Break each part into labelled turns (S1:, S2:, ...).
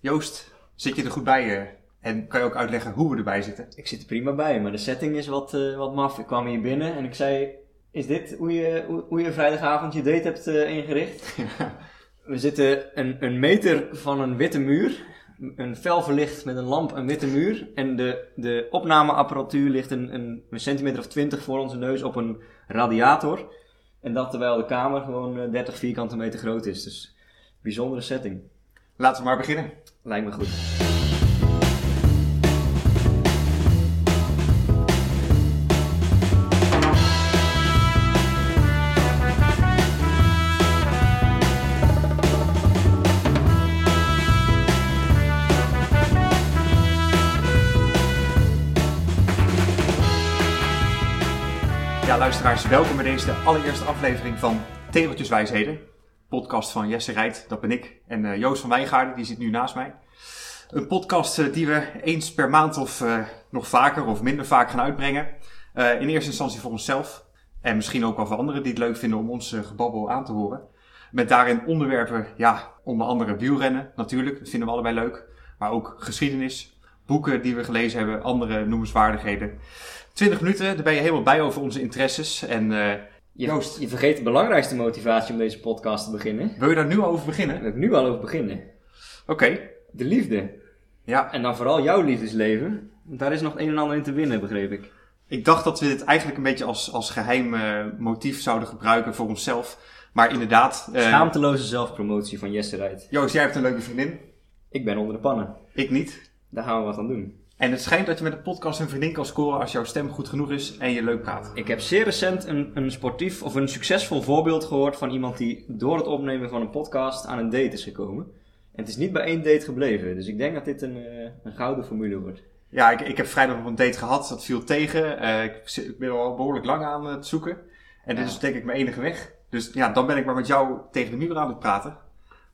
S1: Joost, zit je er goed bij? eh? en kan je ook uitleggen hoe we erbij zitten?
S2: Ik zit er prima bij, maar de setting is wat, eh, wat maf. Ik kwam hier binnen en ik zei, is dit hoe je, hoe, hoe je vrijdagavond je date hebt eh, ingericht? We zitten een, een meter van een witte muur, een fel verlicht met een lamp een witte muur. En de, de opnameapparatuur ligt een, een, een centimeter of twintig voor onze neus op een radiator. En dat terwijl de kamer gewoon eh, 30 vierkante meter groot is. Dus bijzondere setting.
S1: Laten we maar beginnen.
S2: Lijkt me goed.
S1: Ja, luisteraars, welkom bij deze de allereerste aflevering van Tegeltjeswijsheden. Podcast van Jesse Rijt, dat ben ik. En eh, Joost van Wijngaarden, die zit nu naast mij. Een podcast eh, die we eens per maand of eh, nog vaker of minder vaak gaan uitbrengen. In eerste instantie voor onszelf. En misschien ook wel voor anderen die het leuk vinden om ons gebabbel aan te horen. Met daarin onderwerpen, ja, onder andere wielrennen natuurlijk. Dat vinden we allebei leuk. Maar ook geschiedenis, boeken die we gelezen hebben, andere noemenswaardigheden. 20 minuten, daar ben je helemaal bij over onze interesses. En
S2: Je,
S1: Joost.
S2: je vergeet de belangrijkste motivatie om deze podcast te beginnen.
S1: wil je daar nu over
S2: Daar
S1: beginnen?
S2: wil ik nu al over beginnen.
S1: Oké,
S2: De liefde.
S1: ja.
S2: En dan vooral jouw liefdesleven. Want Daar is nog een en ander in te winnen, begreep ik.
S1: Ik dacht dat we dit eigenlijk een beetje als, als geheim eh, motief zouden gebruiken voor onszelf. Maar inderdaad, eh,
S2: Schaamteloze zelfpromotie van Jesse.
S1: Joost, jij hebt een leuke vriendin.
S2: Ik ben onder de pannen.
S1: Ik niet.
S2: Daar gaan we wat aan doen.
S1: En het schijnt dat je met een podcast een vriendin kan scoren als jouw stem goed genoeg is en je leuk praat.
S2: Ik heb zeer recent een, een sportief of een succesvol voorbeeld gehoord van iemand die door het opnemen van een podcast aan een date is gekomen. En het is niet bij één date gebleven. Dus ik denk dat dit een, eh, een gouden formule wordt.
S1: Ja, ik, ik heb vrijdag nog een date gehad. Dat viel tegen. Eh, ik, ik ben al behoorlijk lang aan het zoeken. En dit
S2: Ja.
S1: is denk ik mijn enige weg. Dus ja, dan ben ik maar met jou tegen de muur aan het praten.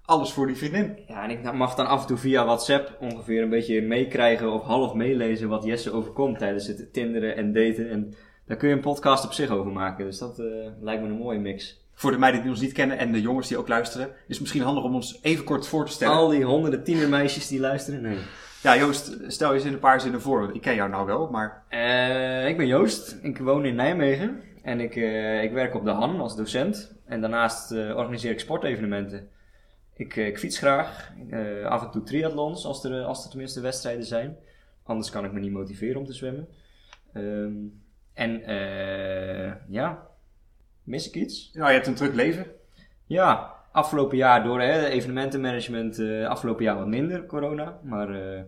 S1: Alles voor die vriendin.
S2: Ja, en ik mag dan af en toe via WhatsApp ongeveer een beetje meekrijgen of half meelezen wat Jesse overkomt tijdens het tinderen en daten. En daar kun je een podcast op zich over maken. Dus dat eh, lijkt me een mooie mix.
S1: Voor de meiden die ons niet kennen en de jongens die ook luisteren, is het misschien handig om ons even kort voor te stellen.
S2: Al die honderden tienermeisjes die luisteren, nee.
S1: Ja, Joost, stel je eens in een paar zinnen voor. Ik ken jou nou wel, maar
S2: Eh, ik ben Joost, ik woon in Nijmegen en ik, eh, ik werk op de Han als docent. En daarnaast eh, organiseer ik sportevenementen. Ik, eh, ik fiets graag, eh, af en toe triathlons als er, als er tenminste wedstrijden zijn. Anders kan ik me niet motiveren om te zwemmen. Ehm, en eh, ja, mis ik iets?
S1: nou, je hebt een druk leven.
S2: Ja, afgelopen jaar door hè, evenementenmanagement, eh, afgelopen jaar wat minder corona, maar eh,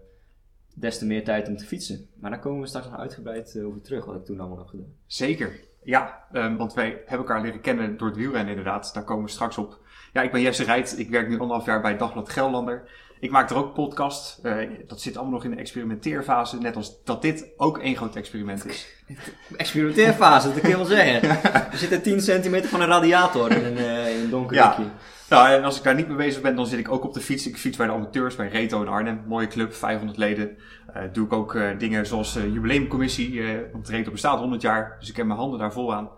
S2: des te meer tijd om te fietsen. Maar daar komen we straks nog uitgebreid eh, over terug, wat ik toen allemaal heb gedaan.
S1: Zeker. Ja, ehm, want wij hebben elkaar leren kennen door het wielrennen inderdaad. Daar komen we straks op. Ja, ik ben Jesse Rijt. Ik werk nu anderhalf jaar bij Dagblad Gelderlander. Ik maak er ook podcast. Eh, dat zit allemaal nog in de experimenteerfase. Net als dat dit ook één groot experiment is.
S2: Experimenteerfase, dat kan je wel zeggen. We zitten 10 centimeter van een radiator in een, eh, in een donker
S1: Ja. Nou, en als ik daar niet mee bezig ben, dan zit ik ook op de fiets. Ik fiets bij de amateurs, bij Reto in Arnhem. Mooie club, 500 leden. Eh, doe ik ook dingen zoals jubileumcommissie. want Reto bestaat 100 jaar, dus ik heb mijn handen daar vol aan.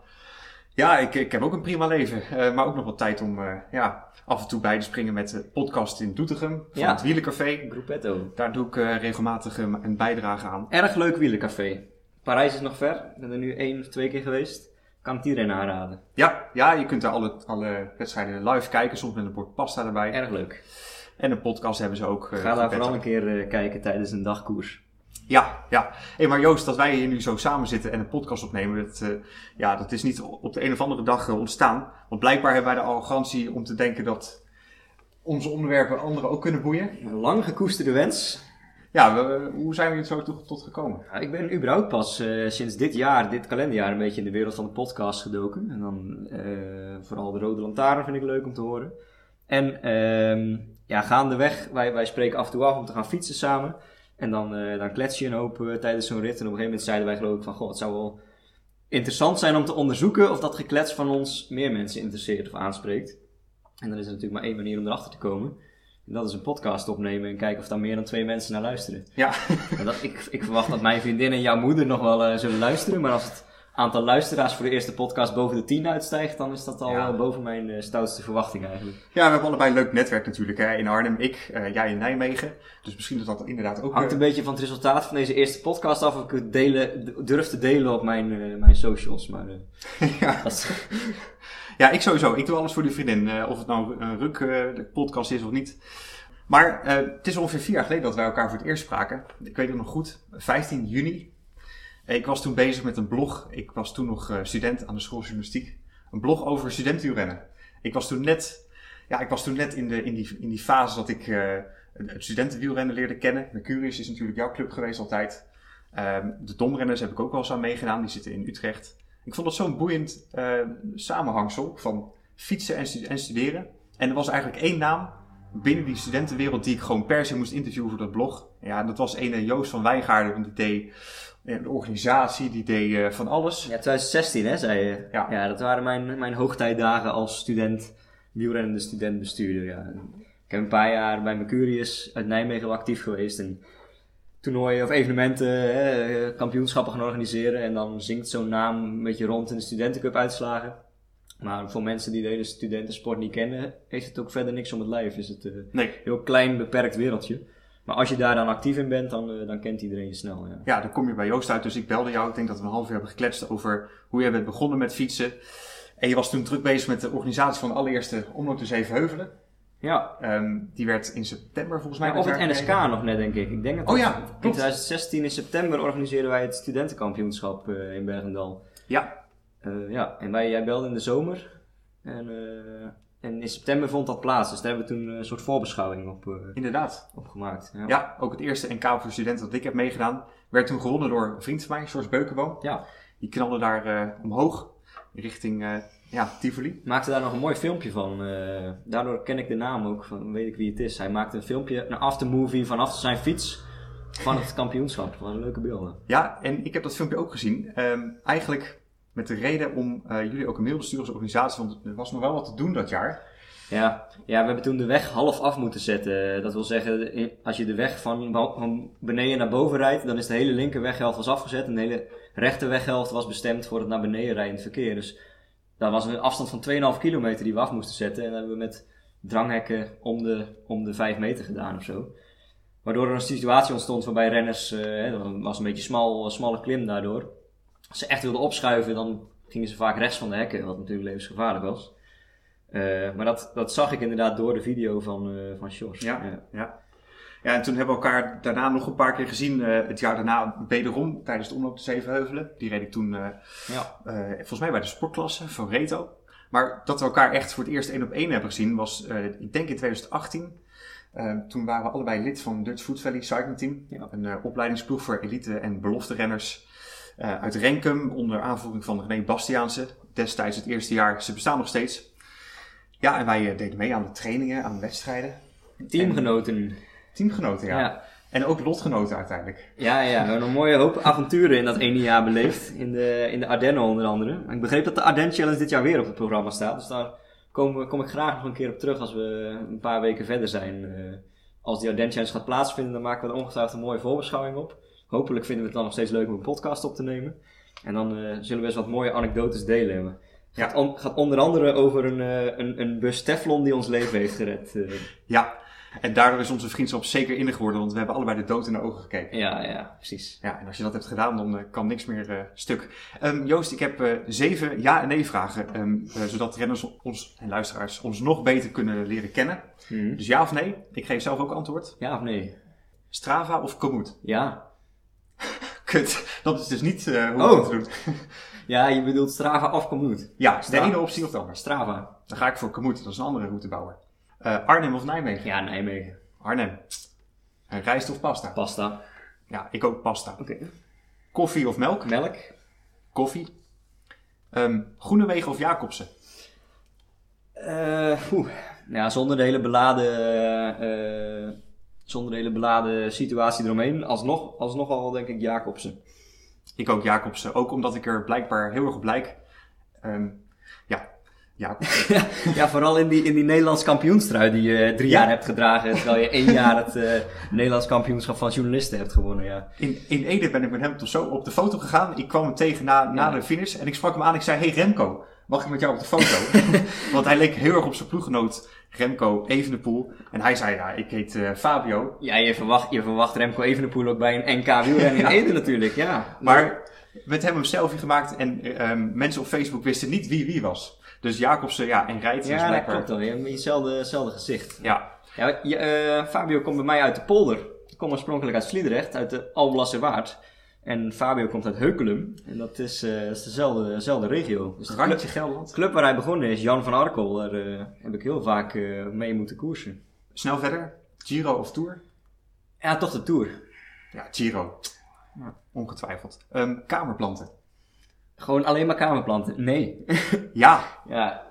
S1: Ja, ik, ik heb ook een prima leven. eh, maar ook nog wat tijd om eh, ja, af en toe bij te springen met de podcast in Doetinchem. Van
S2: Ja.
S1: het Wielencafé.
S2: Gruppetto.
S1: Daar doe ik eh, regelmatig een bijdrage aan.
S2: Erg leuk wielencafé. Parijs is nog ver, ik ben er nu één of twee keer geweest. Kan het iedereen aanraden.
S1: Ja, ja, je kunt daar alle, alle wedstrijden live kijken. Soms met een bord pasta erbij.
S2: Erg leuk.
S1: En een podcast hebben ze ook.
S2: Ga daar vooral een keer kijken tijdens een dagkoers.
S1: Ja, ja. Hey, maar Joost, dat wij hier nu zo samen zitten en een podcast opnemen, dat, eh, ja, dat is niet op de een of andere dag eh, ontstaan. Want blijkbaar hebben wij de arrogantie om te denken dat onze onderwerpen anderen ook kunnen boeien.
S2: Een lang gekoesterde wens.
S1: Ja, we- hoe zijn we hier zo tot, tot gekomen?
S2: Ja, ik ben überhaupt pas eh, sinds dit jaar, dit kalenderjaar, een beetje in de wereld van de podcast gedoken. En dan vooral de Rode Lantaarn vind ik leuk om te horen. En ehm ja, gaandeweg, wij, wij spreken af en toe af om te gaan fietsen samen. En dan, eh, dan klets je een hoop eh, tijdens zo'n rit. En op een gegeven moment zeiden wij geloof ik van, goh, het zou wel interessant zijn om te onderzoeken of dat geklets van ons meer mensen interesseert of aanspreekt. En dan is er natuurlijk maar één manier om erachter te komen. En dat is een podcast opnemen en kijken of daar meer dan twee mensen naar luisteren.
S1: Ja,
S2: dat, ik, ik verwacht dat mijn vriendin en jouw moeder nog wel eh, zullen luisteren, maar als het aantal luisteraars voor de eerste podcast boven de 10 uitstijgt, dan is dat al
S1: Ja.
S2: eh, boven mijn eh, stoutste verwachting eigenlijk.
S1: Ja, we hebben allebei een leuk netwerk natuurlijk. Hè? In Arnhem, ik, eh, jij in Nijmegen. Dus misschien dat dat inderdaad ook...
S2: Hangt een beetje van het resultaat van deze eerste podcast af of ik het delen, durf te delen op mijn, mijn socials. Maar
S1: ja.
S2: dat
S1: ja, ik sowieso. Ik doe alles voor die vriendin. of het nou een ruk eh, podcast is of niet. Maar het is ongeveer vier jaar geleden dat wij elkaar voor het eerst spraken. Ik weet het nog goed. 15 juni. Ik was toen bezig met een blog. Ik was toen nog eh, student aan de school journalistiek. Een blog over studentenwielrennen. Ik was toen net, ja, ik was toen net in, de, in, die, in die fase dat ik eh, het studentenwielrennen leerde kennen. Mercurius is natuurlijk jouw club geweest altijd. Ehm, de domrenners heb ik ook wel eens aan meegedaan. Die zitten in Utrecht. Ik vond het zo'n boeiend eh, samenhangsel van fietsen en, en studeren. En er was eigenlijk één naam binnen die studentenwereld die ik gewoon per se moest interviewen voor dat blog. Ja, dat was ene Joost van Wijngaarden. want Die deed de organisatie, die deed eh, van alles.
S2: ja, 2016 hè, zei je.
S1: Ja.
S2: dat waren mijn, mijn hoogtijdagen als student, wielrennende studentbestuurder. Ja. Ik heb een paar jaar bij Mercurius uit Nijmegen wel actief geweest. En toernooien of evenementen, hè, kampioenschappen gaan organiseren. En dan zingt zo'n naam een beetje rond in de studentencup uitslagen. Maar voor mensen die de hele studentensport niet kennen, heeft het ook verder niks om het lijf. Is het eh, een
S1: Nee,
S2: heel klein, beperkt wereldje. Maar als je daar dan actief in bent, dan, eh, dan kent iedereen je snel. Ja.
S1: ja, dan kom je bij Joost uit. Dus ik belde jou. Ik denk dat we een half uur hebben gekletst over hoe jij bent begonnen met fietsen. En je was toen druk bezig met de organisatie van de allereerste Omloop de Zevenheuvelen.
S2: ja.
S1: Ehm, die werd in september volgens mij.
S2: Maar of het NSK nog net, denk ik. ik denk dat
S1: Oh ja,
S2: in
S1: klopt.
S2: 2016 in september organiseerden wij het studentenkampioenschap eh, in Bergendal.
S1: Ja,
S2: Eh, ja, en wij, jij belde in de zomer. En, eh, en in september vond dat plaats. Dus daar hebben we toen een soort voorbeschouwing op, eh,
S1: inderdaad.
S2: op gemaakt. Ja.
S1: Ja, ook het eerste NK voor studenten dat ik heb meegedaan, werd toen gewonnen door een vriend van mij, George Beukenboom.
S2: Ja.
S1: Die knalde daar omhoog, richting ja, Tivoli.
S2: Maakte daar nog een mooi filmpje van. daardoor ken ik de naam ook, van, weet ik wie het is. Hij maakte een filmpje, een aftermovie vanaf zijn fiets van het kampioenschap. Dat waren leuke beelden.
S1: Ja, en ik heb dat filmpje ook gezien. Ehm, eigenlijk met de reden om eh, jullie ook een mail te sturen als organisatie, want er was nog wel wat te doen dat jaar.
S2: Ja, ja, we hebben toen de weg half af moeten zetten. Dat wil zeggen, als je de weg van, beneden naar boven rijdt, dan is de hele linker weghelft was afgezet en de hele rechter weghelft was bestemd voor het naar beneden rijdend verkeer. Dus dat was een afstand van 2,5 kilometer die we af moesten zetten. En dat hebben we met dranghekken om de, om de 5 meter gedaan of zo. Waardoor er een situatie ontstond waarbij renners, eh, dat was een beetje smal, smalle klim daardoor. Als ze echt wilden opschuiven, dan gingen ze vaak rechts van de hekken, wat natuurlijk levensgevaarlijk was. Eh, maar dat, dat zag ik inderdaad door de video van, eh van Sjors.
S1: Ja. Ja. ja, en toen hebben we elkaar daarna nog een paar keer gezien. eh, het jaar daarna wederom tijdens de omloop de Zevenheuvelen. Die reed ik toen
S2: Ja.
S1: volgens mij bij de sportklasse van Reto. Maar dat we elkaar echt voor het eerst één op één hebben gezien was, ik denk in 2018. Eh, toen waren we allebei lid van Dutch Food Valley Cycling Team.
S2: Ja.
S1: Een opleidingsploeg voor elite en belofte renners eh, uit Renkum onder aanvoering van René Bastiaanse. Destijds het eerste jaar, ze bestaan nog steeds. Ja, en wij eh, deden mee aan de trainingen, aan de wedstrijden.
S2: Teamgenoten.
S1: Teamgenoten, ja.
S2: Ja.
S1: En ook lotgenoten uiteindelijk.
S2: Ja, ja, we hebben een mooie hoop avonturen in dat ene jaar beleefd. In de, in de Ardennen onder andere. Ik begreep dat de Ardennen Challenge dit jaar weer op het programma staat. Dus daar kom, kom ik graag nog een keer op terug als we een paar weken verder zijn. Eh, als die Ardennen Challenge gaat plaatsvinden, dan maken we er ongetwijfeld een mooie voorbeschouwing op. Hopelijk vinden we het dan nog steeds leuk om een podcast op te nemen. En dan eh, zullen we eens wat mooie anekdotes delen. Het
S1: Ja.
S2: gaat, on- gaat onder andere over een, eh, een, een bus Teflon die ons leven heeft gered. eh.
S1: Ja, en daardoor is onze vriendschap zeker innig geworden, want we hebben allebei de dood in de ogen gekeken.
S2: ja, ja, precies.
S1: Ja, en als je dat hebt gedaan, dan kan niks meer stuk. Ehm, Joost, ik heb zeven ja- en nee-vragen, ehm, eh, zodat renners ons en luisteraars ons nog beter kunnen leren kennen.
S2: Hm.
S1: Dus ja of nee? Ik geef zelf ook antwoord.
S2: Ja of nee?
S1: Strava of Komoot?
S2: Ja.
S1: Kut, dat is dus niet eh, hoe
S2: Oh.
S1: het doen.
S2: Ja, je bedoelt Strava of Komoot.
S1: Ja, de ene optie of de andere.
S2: Strava.
S1: Dan ga ik voor Komoot, dat is een andere routebouwer. Eh, Arnhem of Nijmegen?
S2: Ja, Nijmegen.
S1: Arnhem. En rijst of pasta?
S2: Pasta.
S1: Ja, ik ook pasta.
S2: Oké.
S1: Koffie of melk?
S2: Melk.
S1: Koffie. Ehm Groenewegen of Jacobsen?
S2: Eh, oeh. Ja, zonder de hele beladen, eh, zonder de hele beladen situatie eromheen. Alsnog, alsnog al denk ik Jacobsen.
S1: Ik ook Jacobsen. Ook omdat ik er blijkbaar heel erg op lijk. Ehm, ja, Ja,
S2: ja, vooral in die, in die Nederlands kampioenstrui die je drie
S1: Ja.
S2: jaar hebt gedragen. Terwijl je één jaar het eh, Nederlands kampioenschap van journalisten hebt gewonnen. Ja.
S1: in, in Ede ben ik met hem toch zo op de foto gegaan. Ik kwam hem tegen na, na
S2: Ja.
S1: de finish en ik sprak hem aan. Ik zei, hey Remco, mag ik met jou op de foto? Want hij leek heel erg op zijn ploeggenoot Remco Evenepoel. En hij zei, ja, ik heet eh, Fabio.
S2: Ja, je verwacht, je verwacht Remco Evenepoel ook bij een NK wielrennen in
S1: Ja.
S2: Ede natuurlijk. Ja.
S1: Maar met hem een selfie gemaakt en ehm, mensen op Facebook wisten niet wie wie was. Dus Jacobsen ja, en Rijt is
S2: ja, dat
S1: blijkbaar...
S2: klopt wel. Je hebt hetzelfde, gezicht.
S1: Ja,
S2: Ja, je, eh, Fabio komt bij mij uit de polder. Ik kom oorspronkelijk uit Sliedrecht, uit de Alblasserwaard. En Fabio komt uit Heukelum. En dat is, eh, dat is dezelfde, dezelfde regio. Dus de club,
S1: randje Gelderland.
S2: de club waar hij begonnen is, Jan van Arkel, daar eh, heb ik heel vaak eh, mee moeten koersen.
S1: Snel verder. Giro of Tour?
S2: Ja, toch de Tour.
S1: Ja, Giro. Ja, ongetwijfeld. Ehm, kamerplanten.
S2: Gewoon alleen maar kamerplanten. Nee.
S1: Ja,
S2: ja,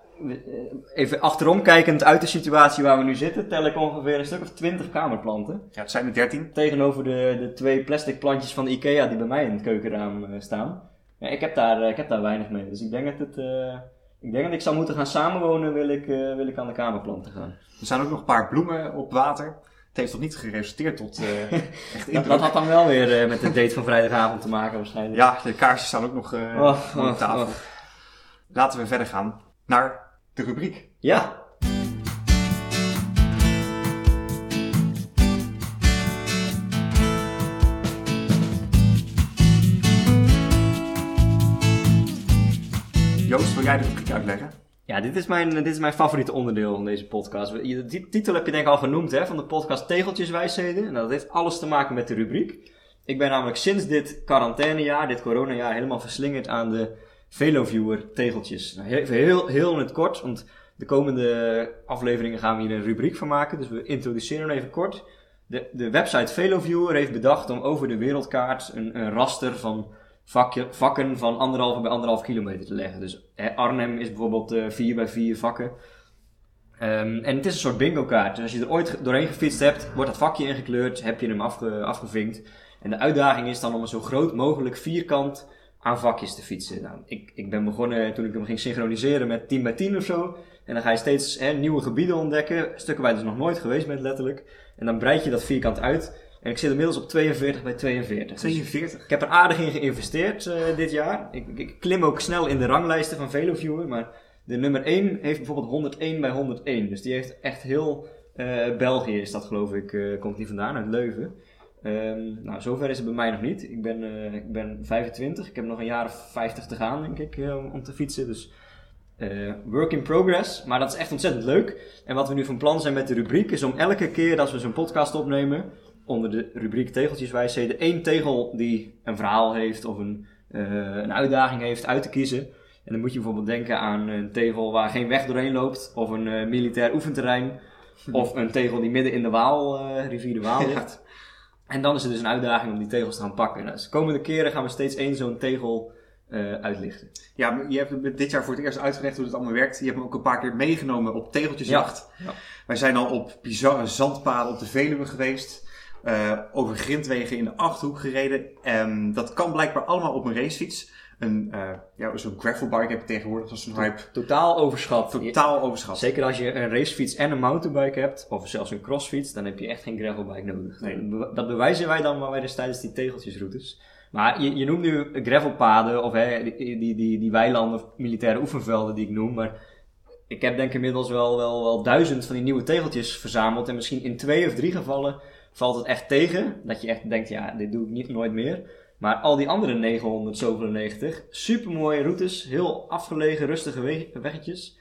S2: even achterom kijkend uit de situatie waar we nu zitten, tel ik ongeveer een stuk of twintig kamerplanten.
S1: ja, het zijn er dertien.
S2: Tegenover de, de twee plastic plantjes van de Ikea die bij mij in het keukenraam eh, staan. Ja, ik, heb daar, eh, ik heb daar weinig mee. Dus ik denk dat het... eh, ik denk dat ik zou moeten gaan samenwonen, wil ik, eh, wil ik aan de kamerplanten gaan.
S1: Er zijn ook nog een paar bloemen op water. Het heeft toch niet geresulteerd tot eh, echt
S2: Dat, dat had dan wel weer eh, met de date van vrijdagavond te maken waarschijnlijk.
S1: Ja, de kaarsjes staan ook nog eh,
S2: Oh,
S1: op
S2: oh,
S1: tafel.
S2: oh.
S1: Laten we verder gaan naar de rubriek.
S2: Ja.
S1: Joost, wil jij de rubriek uitleggen?
S2: Ja, dit is, mijn, dit is mijn favoriete onderdeel van deze podcast. De titel heb je denk ik al genoemd hè, van de podcast Tegeltjeswijsheden. En dat heeft alles te maken met de rubriek. Ik ben namelijk sinds dit quarantainejaar, dit coronajaar, helemaal verslingerd aan de Veloviewer tegeltjes. Nou, heel, heel, heel in het kort, want de komende afleveringen gaan we hier een rubriek van maken. Dus we introduceren hem even kort. De, de website Veloviewer heeft bedacht om over de wereldkaart een, een raster van vakje, vakken van anderhalve bij anderhalf kilometer te leggen. Dus Arnhem is bijvoorbeeld eh 4 bij 4 vakken. Ehm, en het is een soort bingo kaart. Dus als je er ooit doorheen gefietst hebt, wordt dat vakje ingekleurd, heb je hem afge, afgevinkt. En de uitdaging is dan om een zo groot mogelijk vierkant aan vakjes te fietsen. Nou, ik, ik ben begonnen toen ik hem ging synchroniseren met 10 bij 10 of zo. En dan ga je steeds hè, nieuwe gebieden ontdekken. Stukken waar je dus nog nooit geweest bent, letterlijk. En dan breid je dat vierkant uit. En ik zit inmiddels op 42 bij 42. Dus
S1: 42.
S2: ik heb er aardig in geïnvesteerd eh, dit jaar. Ik, ik, ik klim ook snel in de ranglijsten van Veloviewer. Maar de nummer 1 heeft bijvoorbeeld 101 bij 101. Dus die heeft echt heel... eh, België is dat geloof ik, eh, komt die vandaan, uit Leuven. Ehm, nou, zover is het bij mij nog niet. Ik ben, eh, ik ben 25. Ik heb nog een jaar of 50 te gaan, denk ik, eh, om, te fietsen. Dus eh, work in progress. Maar dat is echt ontzettend leuk. En wat we nu van plan zijn met de rubriek is om elke keer dat we zo'n podcast opnemen, onder de rubriek tegeltjeswijsheden, één tegel die een verhaal heeft of een, een uitdaging heeft uit te kiezen. En dan moet je bijvoorbeeld denken aan een tegel waar geen weg doorheen loopt, of een militair oefenterrein, of een tegel die midden in de Waal, rivier de Waal ligt. En dan is het dus een uitdaging om die tegels te gaan pakken. Nou, dus de komende keren gaan we steeds één zo'n tegel eh, uitlichten.
S1: Ja, je hebt dit jaar voor het eerst uitgelegd hoe het allemaal werkt. Je hebt me ook een paar keer meegenomen op tegeltjesjacht.
S2: Ja.
S1: Wij zijn al op bizarre zandpaden op de Veluwe geweest. eh, over grindwegen in de Achterhoek gereden. En dat kan blijkbaar allemaal op een racefiets. Een, eh ja, zo'n gravelbike heb je tegenwoordig. Is een hype.
S2: Totaal overschat.
S1: Totaal overschat.
S2: Zeker als je een racefiets en een mountainbike hebt, of zelfs een crossfiets, dan heb je echt geen gravelbike nodig.
S1: Nee.
S2: Dat be- Dat bewijzen wij dan maar dus tijdens die tegeltjesroutes. Maar je, je noemt nu gravelpaden, of hè, die, die, die, die weilanden, of militaire oefenvelden die ik noem, maar ik heb denk ik inmiddels wel, wel, wel duizend van die nieuwe tegeltjes verzameld. En misschien in twee of drie gevallen valt het echt tegen. Dat je echt denkt, ja, dit doe ik niet nooit meer. Maar al die andere 997, super mooie routes, heel afgelegen, rustige weg- weggetjes.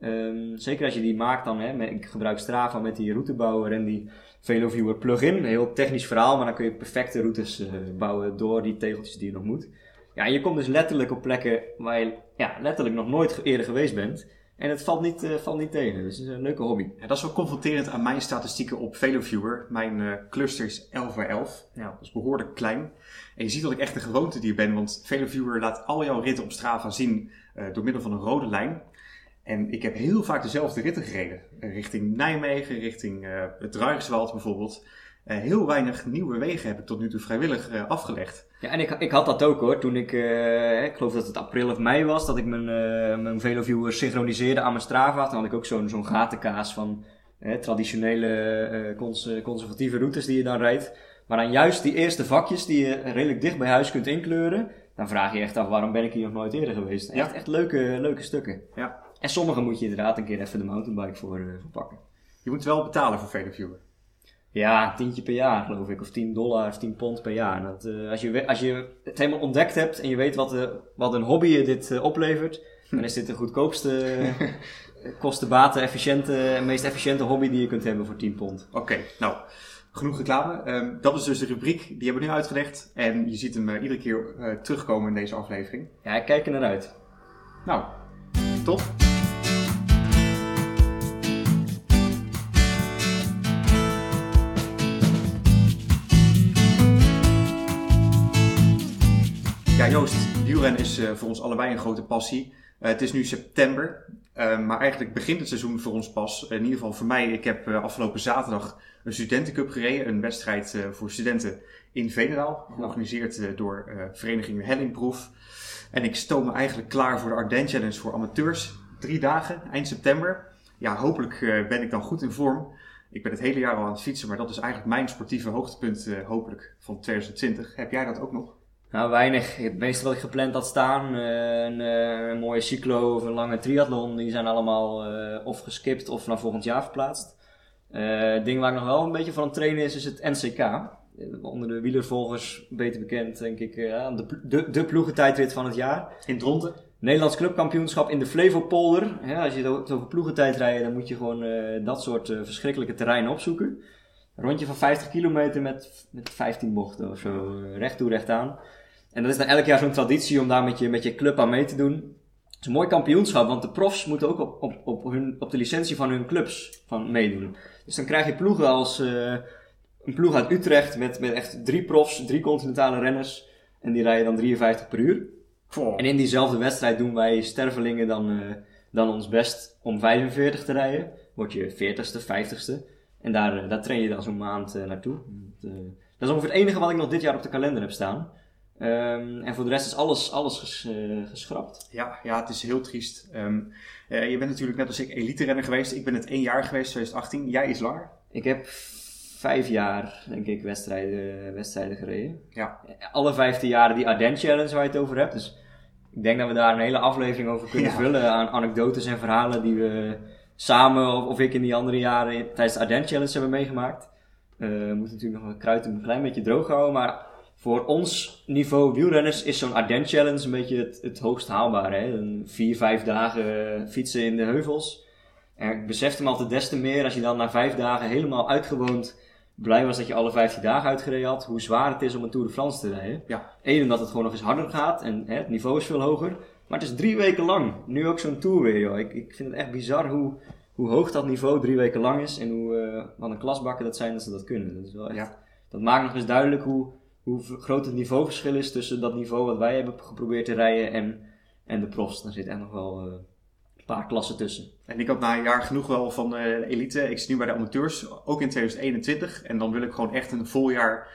S2: Ehm, zeker als je die maakt dan, hè, ik gebruik Strava met die routebouwer en die Veloviewer plugin. Heel technisch verhaal, maar dan kun je perfecte routes eh, bouwen door die tegeltjes die je nog moet. Ja, je komt dus letterlijk op plekken waar je ja, letterlijk nog nooit eerder geweest bent. En het valt niet, eh, valt niet tegen, dus het is een leuke hobby.
S1: Ja, dat is wel confronterend aan mijn statistieken op Veloviewer. Mijn eh, cluster is 11 bij 11.
S2: Ja.
S1: Dat is behoorlijk klein. En je ziet dat ik echt een gewoontedier ben, want Veloviewer laat al jouw ritten op Strava zien eh, door middel van een rode lijn. En ik heb heel vaak dezelfde ritten gereden. Richting Nijmegen, richting het Ruigerswald bijvoorbeeld. Heel weinig nieuwe wegen heb ik tot nu toe vrijwillig afgelegd.
S2: Ja, en ik, ik had dat ook hoor. Toen ik, uh, ik geloof dat het april of mei was, dat ik mijn, mijn Veloviewer synchroniseerde aan mijn Strava. Toen had ik ook zo'n zo'n gatenkaas van traditionele cons conservatieve routes die je dan rijdt. Maar dan juist die eerste vakjes die je redelijk dicht bij huis kunt inkleuren, dan vraag je echt af waarom ben ik hier nog nooit eerder geweest. Echt, ja. echt leuke, leuke stukken.
S1: Ja.
S2: En sommige moet je inderdaad een keer even de mountainbike voor, voor pakken.
S1: Je moet wel betalen voor Veloviewer.
S2: Ja, een tientje per jaar geloof ik. Of 10 dollar of 10 pond per jaar. Dat, uh, als, je, als je het helemaal ontdekt hebt en je weet wat, uh, wat een hobby je dit uh, oplevert, dan is dit de goedkoopste, kostenbaten, efficiënte, meest efficiënte hobby die je kunt hebben voor 10 pond.
S1: Oké, okay, nou, genoeg reclame. Um, dat is dus de rubriek, die hebben we nu uitgelegd. En je ziet hem iedere keer terugkomen in deze aflevering.
S2: Ja, ik kijk er naar uit.
S1: Nou, top. Joost, wielrennen is uh, voor ons allebei een grote passie. Uh, het is nu september, uh, maar eigenlijk begint het seizoen voor ons pas. in ieder geval voor mij. Ik heb afgelopen zaterdag een studentencup gereden. Een wedstrijd voor studenten in Veenendaal. Georganiseerd door vereniging Hellingproef. En ik stoom me eigenlijk klaar voor de Ardennes Challenge voor amateurs. Drie dagen, eind september. Ja, hopelijk ben ik dan goed in vorm. Ik ben het hele jaar al aan het fietsen, maar dat is eigenlijk mijn sportieve hoogtepunt hopelijk van 2020. Heb jij dat ook nog?
S2: Nou, weinig. Het meeste wat ik gepland had staan, uh, een, uh, een, mooie cyclo of een lange triathlon, die zijn allemaal uh, of geskipt of naar volgend jaar verplaatst. het ding waar ik nog wel een beetje van aan het trainen is, is het NCK. Onder de wielervolgers beter bekend, denk ik, de, de, de ploegentijdrit van het jaar.
S1: In Dronten?
S2: Nederlands clubkampioenschap in de Flevopolder. Ja, als je het over ploegentijd rijdt, dan moet je gewoon dat soort verschrikkelijke terreinen opzoeken. Een rondje van 50 kilometer met, met 15 bochten of zo, recht toe, recht aan. En dat is dan elk jaar zo'n traditie om daar met je, met je club aan mee te doen. Het is een mooi kampioenschap, want de profs moeten ook op, op, op, hun, op de licentie van hun clubs van meedoen. Dus dan krijg je ploegen als uh, een ploeg uit Utrecht met, met echt drie profs, drie continentale renners. En die rijden dan 53 per uur. En in diezelfde wedstrijd doen wij stervelingen dan, uh, dan ons best om 45 te rijden. Word je 40ste, 50ste. En daar, uh, daar train je dan zo'n maand naartoe. Dat, dat is ongeveer het enige wat ik nog dit jaar op de kalender heb staan. Um, en voor de rest is alles, alles ges, uh, geschrapt.
S1: Ja, ja, het is heel triest. Um, uh, je bent natuurlijk net als ik elite-renner geweest. Ik ben het één jaar geweest, 2018. Jij is langer?
S2: Ik heb vijf jaar, denk ik, wedstrijden, wedstrijden gereden.
S1: Ja.
S2: Alle vijfde jaren die Ardennes Challenge waar je het over hebt. Dus ik denk dat we daar een hele aflevering over kunnen ja. vullen. Aan anekdotes en verhalen die we samen, of, of ik in die andere jaren tijdens de Ardennes Challenge hebben meegemaakt. Uh, we moeten natuurlijk nog een kruid een klein beetje droog houden, maar voor ons niveau wielrenners is zo'n Ardennes Challenge een beetje het, het hoogst haalbare. Hè? Een vier, vijf dagen fietsen in de heuvels. En ik besefte me altijd des te meer als je dan na vijf dagen helemaal uitgewoond blij was dat je alle vijftien dagen uitgereden had, hoe zwaar het is om een Tour de France te rijden.
S1: Ja.
S2: Eén, omdat het gewoon nog eens harder gaat en hè, het niveau is veel hoger. Maar het is drie weken lang. Nu ook zo'n Tour weer, joh. Ik, ik vind het echt bizar hoe, hoe hoog dat niveau drie weken lang is en hoe, uh, wat een klasbakken dat zijn dat ze dat kunnen. Dat, is wel echt,
S1: Ja.
S2: dat maakt nog eens duidelijk hoe, hoe groot het niveauverschil is tussen dat niveau wat wij hebben geprobeerd te rijden en, en de profs. Daar zit echt nog wel uh, een paar klassen tussen.
S1: En ik had na een jaar genoeg wel van uh, de elite. Ik zit nu bij de amateurs, ook in 2021. En dan wil ik gewoon echt een vol jaar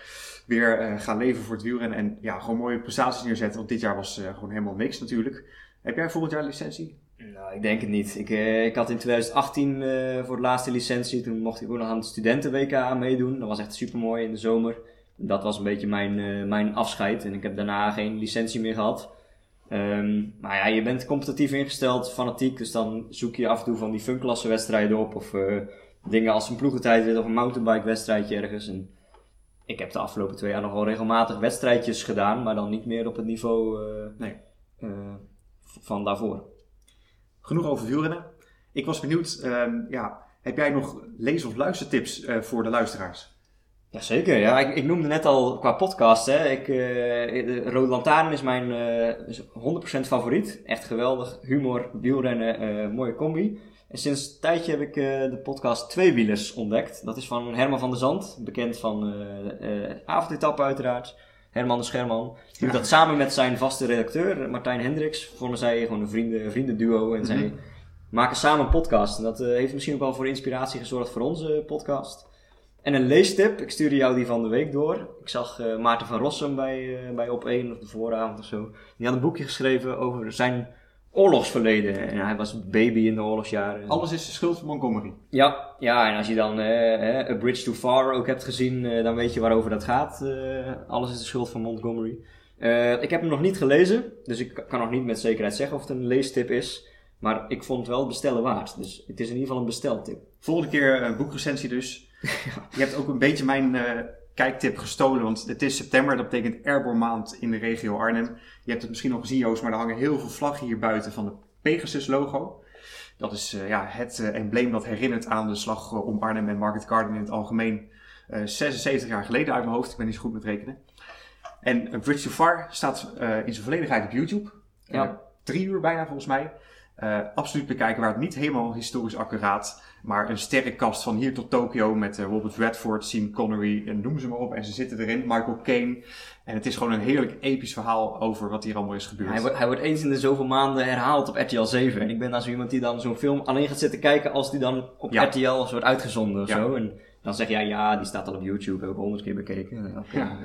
S1: weer uh, gaan leven voor het wielrennen. En ja, gewoon mooie prestaties neerzetten. Want dit jaar was gewoon helemaal niks natuurlijk. Heb jij volgend jaar licentie?
S2: Nou, ik denk het niet. Ik, uh, ik had in 2018 uh, voor de laatste licentie. Toen mocht ik ook nog aan het studenten-WK meedoen. Dat was echt super mooi in de zomer. Dat was een beetje mijn, uh, mijn afscheid. En ik heb daarna geen licentie meer gehad. Um, maar ja, je bent competitief ingesteld, fanatiek. Dus dan zoek je af en toe van die funklasse wedstrijden op. Of dingen als een ploegentijdrit of een mountainbike wedstrijdje ergens. En ik heb de afgelopen twee jaar nog wel regelmatig wedstrijdjes gedaan. Maar dan niet meer op het niveau
S1: nee.
S2: van daarvoor.
S1: Genoeg over wielrennen. Ik was benieuwd, uh, ja, heb jij nog lees- of luistertips voor de luisteraars?
S2: Jazeker, ja. Ik, ik noemde net al qua podcast, hè. Ik, uh, Rode Lantaarn is mijn uh, 100% favoriet. Echt geweldig. Humor, wielrennen, mooie combi. En sinds een tijdje heb ik de podcast Tweewielers ontdekt. Dat is van Herman van der Zand, bekend van avondetappen uiteraard. Herman de Scherman. Die doet dat samen met zijn vaste redacteur, Martijn Hendricks. Vonden zij gewoon een vrienden, vriendenduo. En zij maken samen een podcast. En dat eh, heeft misschien ook wel voor inspiratie gezorgd voor onze podcast. En een leestip, ik stuurde jou die van de week door. Ik zag eh, Maarten van Rossum bij, eh, bij Op 1 of de vooravond of zo. Die had een boekje geschreven over zijn oorlogsverleden. En hij was baby in de oorlogsjaren.
S1: Alles is de schuld van Montgomery.
S2: Ja, ja, en als je dan eh, A Bridge Too Far ook hebt gezien, dan weet je waarover dat gaat. Alles is de schuld van Montgomery. Ik heb hem nog niet gelezen, dus ik kan nog niet met zekerheid zeggen of het een leestip is. Maar ik vond het wel bestellen waard. Dus het is in ieder geval een besteltip.
S1: Volgende keer een boekrecensie dus. Je hebt ook een beetje mijn eh, kijktip gestolen, want het is september. Dat betekent Airborne maand in de regio Arnhem. Je hebt het misschien al gezien Joost, maar er hangen heel veel vlaggen hier buiten van het Pegasus logo. Dat is eh, ja, het eh, embleem dat herinnert aan de slag om Arnhem en Market Garden in het algemeen. eh 76 jaar geleden uit mijn hoofd, ik ben niet zo goed met rekenen. En Bridge Too Far staat in zijn volledigheid op YouTube.
S2: Ja.
S1: Drie uur bijna volgens mij. Eh, absoluut bekijken, waar het niet helemaal historisch accuraat, maar een sterrenkast van hier tot Tokio met eh, Robert Redford, Sean Connery, en noem ze maar op. En ze zitten erin, Michael Caine. En het is gewoon een heerlijk episch verhaal over wat hier allemaal is gebeurd.
S2: Hij, wordt- hij wordt eens in de zoveel maanden herhaald op RTL 7. En ik ben dan zo iemand die dan zo'n film alleen gaat zitten kijken als die dan op
S1: Ja.
S2: RTL wordt uitgezonden of
S1: Ja.
S2: zo. En dan zeg jij, ja, die staat al op YouTube, heb ik honderd keer bekeken. Ja.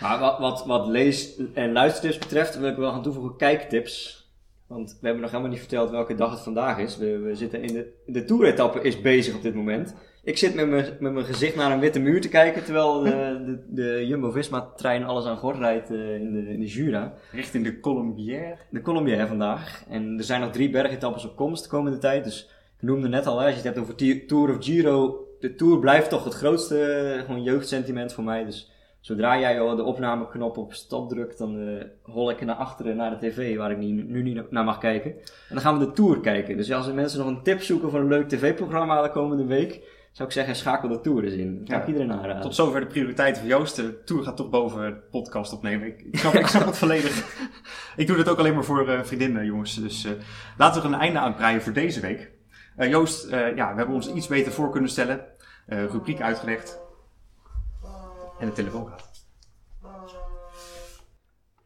S2: Maar wat, wat, wat lees- en luistertips betreft wil ik wel gaan toevoegen kijktips. Want we hebben nog helemaal niet verteld welke dag het vandaag is. We, we zitten in de, de toeretappe is bezig op dit moment. Ik zit met mijn, met mijn gezicht naar een witte muur te kijken, terwijl de, de, de Jumbo-Visma-trein alles aan gort rijdt eh, in, de, in de Jura.
S1: Richting de Colombière.
S2: De Colombière vandaag. En er zijn nog drie bergetappes op komst de komende tijd. Dus ik noemde net al, als je het hebt over Tour of Giro. De Tour blijft toch het grootste eh, gewoon jeugdsentiment voor mij. Dus zodra jij de opnameknop op stop drukt, dan eh, hol ik naar achteren naar de tv waar ik niet, nu niet naar mag kijken. En dan gaan we de Tour kijken. Dus als er mensen nog een tip zoeken voor een leuk tv-programma de komende week, zou ik zeggen schakel de Tour eens in. Dat kan
S1: Ja.
S2: ik iedereen aanraden.
S1: Tot zover de prioriteiten van Joost. De tour gaat toch boven de podcast opnemen. Ik, ik, snap, ik snap het volledig. Ik doe dit ook alleen maar voor eh, vriendinnen, jongens. Dus eh, laten we er een einde aan breien voor deze week. Joost, ja, we hebben ons iets beter voor kunnen stellen. Rubriek uitgelegd. En de telefoon gaat.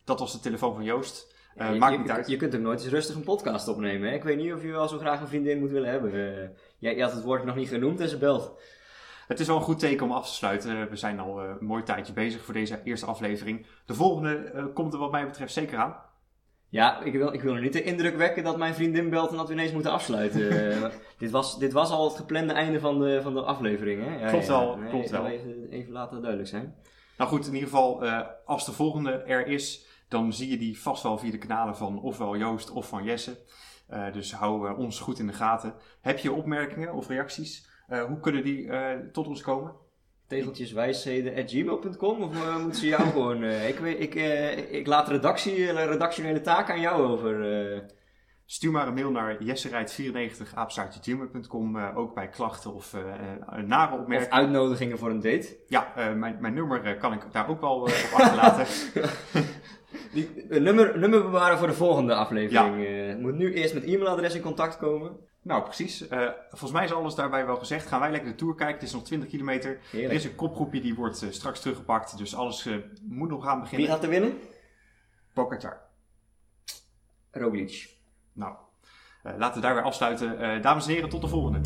S1: Dat was de telefoon van Joost. Eh,
S2: je,
S1: maakt
S2: je-
S1: niet uit.
S2: Je kunt ook nooit eens rustig een podcast opnemen. Hè? Ik weet niet of je wel zo graag een vriendin moet willen hebben. Eh, jij, je had het woord nog niet genoemd en ze belt.
S1: Het is wel een goed teken om af te sluiten. Eh, We zijn al een mooi tijdje bezig voor deze eerste aflevering. De volgende komt er wat mij betreft zeker aan.
S2: Ja, ik wil, ik wil er niet de indruk wekken dat mijn vriendin belt en dat we ineens moeten afsluiten. Eh, dit, was, dit was al het geplande einde van de, van de aflevering. Hè? Ja,
S1: Klopt
S2: ja,
S1: wel,
S2: nee,
S1: klopt wel.
S2: Even, even laten duidelijk zijn.
S1: Nou goed, in ieder geval, eh, als de volgende er is, dan zie je die vast wel via de kanalen van ofwel Joost of van Jesse. Eh, dus hou ons goed in de gaten. Heb je opmerkingen of reacties? Hoe kunnen die tot ons komen?
S2: Tegeltjeswijsheden.gmail.com of eh, moeten ze jou gewoon... eh, ik, weet, ik, eh, ik laat redactie, redactionele taak aan jou over.
S1: Stuur maar een mail naar jesserijt94 apenstaartje.gmail.com, eh, ook bij klachten of nare
S2: of
S1: opmerkingen.
S2: uitnodigingen voor een date.
S1: Ja, mijn, mijn nummer kan ik daar ook wel op achterlaten.
S2: Die, een nummer, nummer bewaren voor de volgende aflevering. Eh, moet nu eerst met e-mailadres in contact komen.
S1: nou, precies. Eh, volgens mij is alles daarbij wel gezegd. Gaan wij lekker de tour kijken. Het is nog 20 kilometer. Er is een kopgroepje die wordt eh, straks teruggepakt. Dus alles eh, moet nog gaan
S2: Wie
S1: beginnen.
S2: gaat er winnen?
S1: Pogacar.
S2: Roglic.
S1: Nou, eh, laten we daar weer afsluiten. Eh, dames en heren, tot de volgende.